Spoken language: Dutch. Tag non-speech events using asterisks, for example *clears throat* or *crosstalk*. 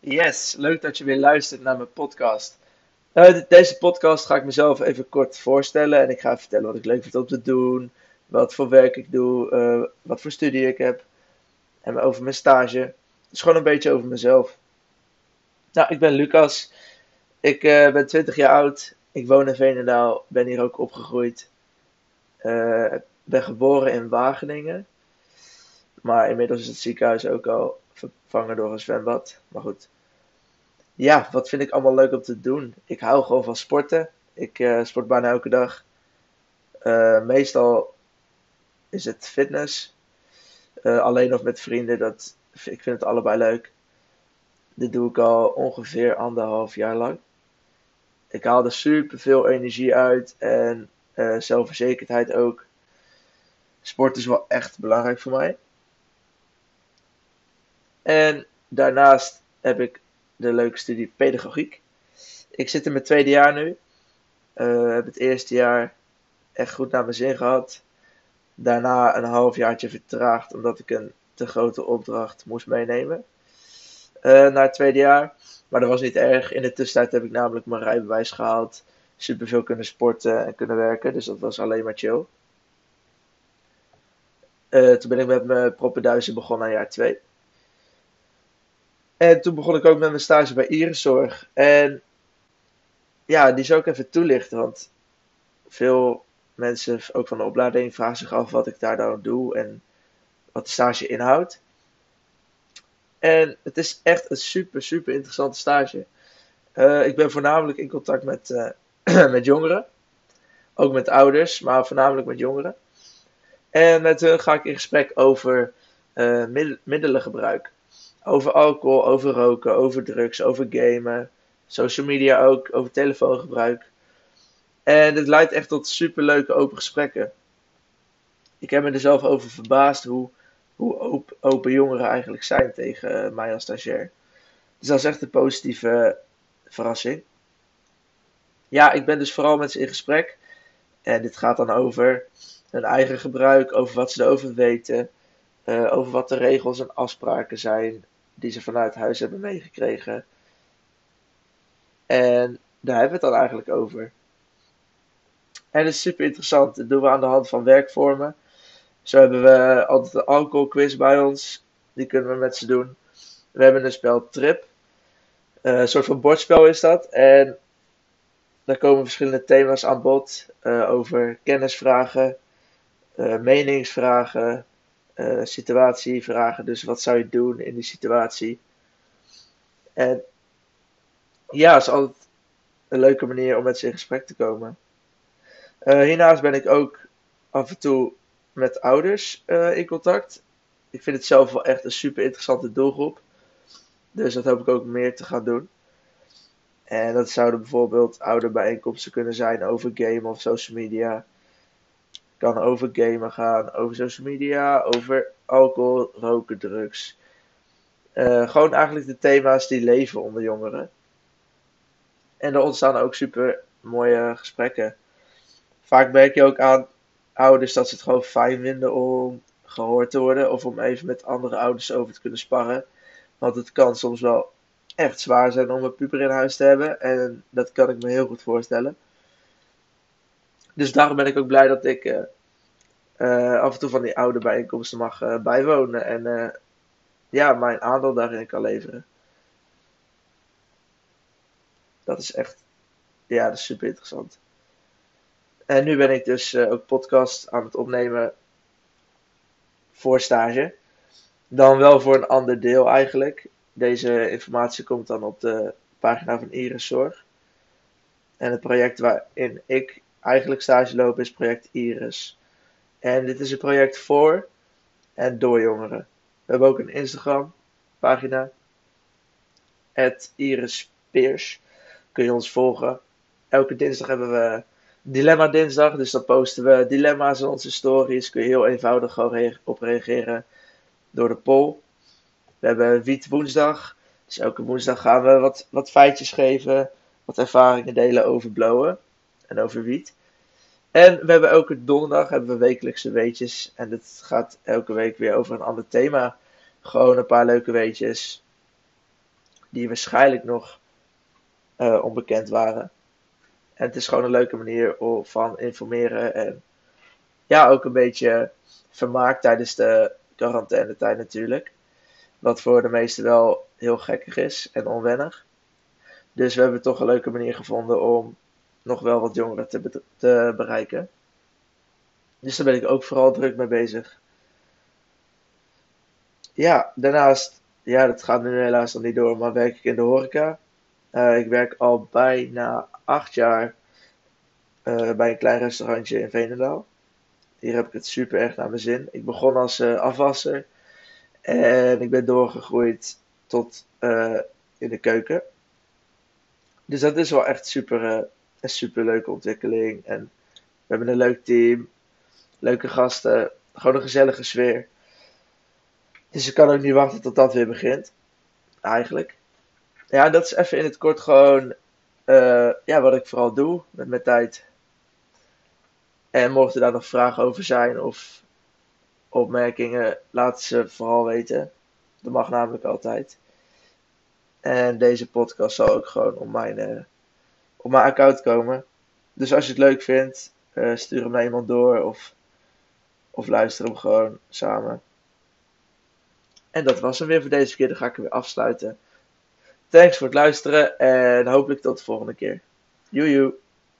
Yes, leuk dat je weer luistert naar mijn podcast. Uh, deze podcast ga ik mezelf even kort voorstellen en ik ga vertellen wat ik leuk vind om te doen, wat voor werk ik doe, uh, wat voor studie ik heb en over mijn stage. Dus gewoon een beetje over mezelf. Nou, ik ben Lucas. Ik uh, ben 20 jaar oud. Ik woon in Veenendaal. Ben hier ook opgegroeid. ben geboren in Wageningen. Maar inmiddels is het ziekenhuis ook al vervangen door een zwembad. Maar goed. Ja, wat vind ik allemaal leuk om te doen? Ik hou gewoon van sporten. Ik uh, sport bijna elke dag. Uh, meestal is het fitness. Uh, alleen of met vrienden. Dat, ik vind het allebei leuk. Dit doe ik al ongeveer anderhalf jaar lang. Ik haal er super veel energie uit en zelfverzekerdheid ook. Sport is wel echt belangrijk voor mij. En daarnaast heb ik de leuke studie pedagogiek. Ik zit in mijn tweede jaar nu. Uh, heb het eerste jaar echt goed naar mijn zin gehad. Daarna een half jaartje vertraagd omdat ik een te grote opdracht moest meenemen. Uh, naar het tweede jaar. Maar dat was niet erg. In de tussentijd heb ik namelijk mijn rijbewijs gehaald. Superveel kunnen sporten en kunnen werken. Dus dat was alleen maar chill. Uh, toen ben ik met mijn proppenduizen begonnen aan jaar 2. En toen begon ik ook met mijn stage bij Iriszorg. En ja, die zou ik even toelichten, want veel mensen, ook van de opleiding, vragen zich af wat ik daar dan doe en wat de stage inhoudt. En het is echt een super, super interessante stage. Uh, ik ben voornamelijk in contact met, uh, *clears throat* met jongeren. Ook met ouders, maar voornamelijk met jongeren. En met hun ga ik in gesprek over uh, middelengebruik. Over alcohol, over roken, over drugs, over gamen. Social media ook, over telefoongebruik. En het leidt echt tot superleuke open gesprekken. Ik heb me er zelf over verbaasd hoe, hoe open, jongeren eigenlijk zijn tegen mij als stagiair. Dus dat is echt een positieve verrassing. Ja, ik ben dus vooral met ze in gesprek. En dit gaat dan over hun eigen gebruik, over wat ze erover weten, uh, over wat de regels en afspraken zijn die ze vanuit huis hebben meegekregen. En daar hebben we het dan eigenlijk over. En het is super interessant. Dat doen we aan de hand van werkvormen. Zo hebben we altijd een alcoholquiz bij ons. Die kunnen we met ze doen. We hebben een spel Trip. Uh, een soort van bordspel is dat. En daar komen verschillende thema's aan bod. Uh, over kennisvragen, uh, meningsvragen, uh, situatievragen. Dus wat zou je doen in die situatie? En ja, is altijd een leuke manier om met ze in gesprek te komen. Uh, hiernaast ben ik ook af en toe met ouders uh, in contact. Ik vind het zelf wel echt een super interessante doelgroep. Dus dat hoop ik ook meer te gaan doen. En dat zouden bijvoorbeeld ouderbijeenkomsten kunnen zijn over game of social media kan over gamen gaan, over social media, over alcohol, roken, drugs. Uh, gewoon eigenlijk de thema's die leven onder jongeren. En er ontstaan ook super mooie gesprekken. Vaak merk je ook aan ouders dat ze het gewoon fijn vinden om gehoord te worden of om even met andere ouders over te kunnen sparren. Want het kan soms wel echt zwaar zijn om een puber in huis te hebben en dat kan ik me heel goed voorstellen. Dus daarom ben ik ook blij dat ik uh, uh, af en toe van die oude bijeenkomsten mag uh, bijwonen. En ja, mijn aandeel daarin kan leveren. Dat is echt, ja, dat is super interessant. En nu ben ik dus ook podcast aan het opnemen voor stage. Dan wel voor een ander deel eigenlijk. Deze informatie komt dan op de pagina van Iris Zorg. En het project waarin ik eigenlijk stage loop is project Iris. En dit is een project voor en door jongeren. We hebben ook een Instagram pagina. Iris Peers. Kun je ons volgen. Elke dinsdag hebben we Dilemma Dinsdag. Dus dan posten we dilemma's in onze stories. Kun je heel eenvoudig op reageren door de poll. We hebben Wiet Woensdag. Dus elke woensdag gaan we wat, wat feitjes geven. Wat ervaringen delen over blowen en over wiet. En we hebben elke donderdag hebben we wekelijkse weetjes. En het gaat elke week weer over een ander thema. Gewoon een paar leuke weetjes. die waarschijnlijk nog uh, onbekend waren. En het is gewoon een leuke manier van informeren en ja, ook een beetje vermaak tijdens de quarantainetijd natuurlijk. Wat voor de meesten wel heel gekkig is en onwennig. Dus we hebben toch een leuke manier gevonden om nog wel wat jongeren te, bereiken. Dus daar ben ik ook vooral druk mee bezig. Ja, daarnaast, ja, dat gaat nu helaas nog niet door, maar werk ik in de horeca. Uh, ik werk al bijna acht jaar uh, bij een klein restaurantje in Veenendaal. Hier heb ik het super erg naar mijn zin. Ik begon als uh, afwasser en ik ben doorgegroeid tot in de keuken. Dus dat is wel echt super, een super leuke ontwikkeling. En we hebben een leuk team, leuke gasten, gewoon een gezellige sfeer. Dus ik kan ook niet wachten tot dat weer begint. Eigenlijk. Ja, dat is even in het kort gewoon uh, ja, wat ik vooral doe met mijn tijd. En mochten daar nog vragen over zijn of opmerkingen, laat ze vooral weten. Dat mag namelijk altijd. En deze podcast zal ook gewoon op mijn, uh, op mijn account komen. Dus als je het leuk vindt, uh, stuur hem naar iemand door of, of luister hem gewoon samen. En dat was hem weer voor deze keer. Dan ga ik hem weer afsluiten. Thanks voor het luisteren en hopelijk tot de volgende keer. Joejoe.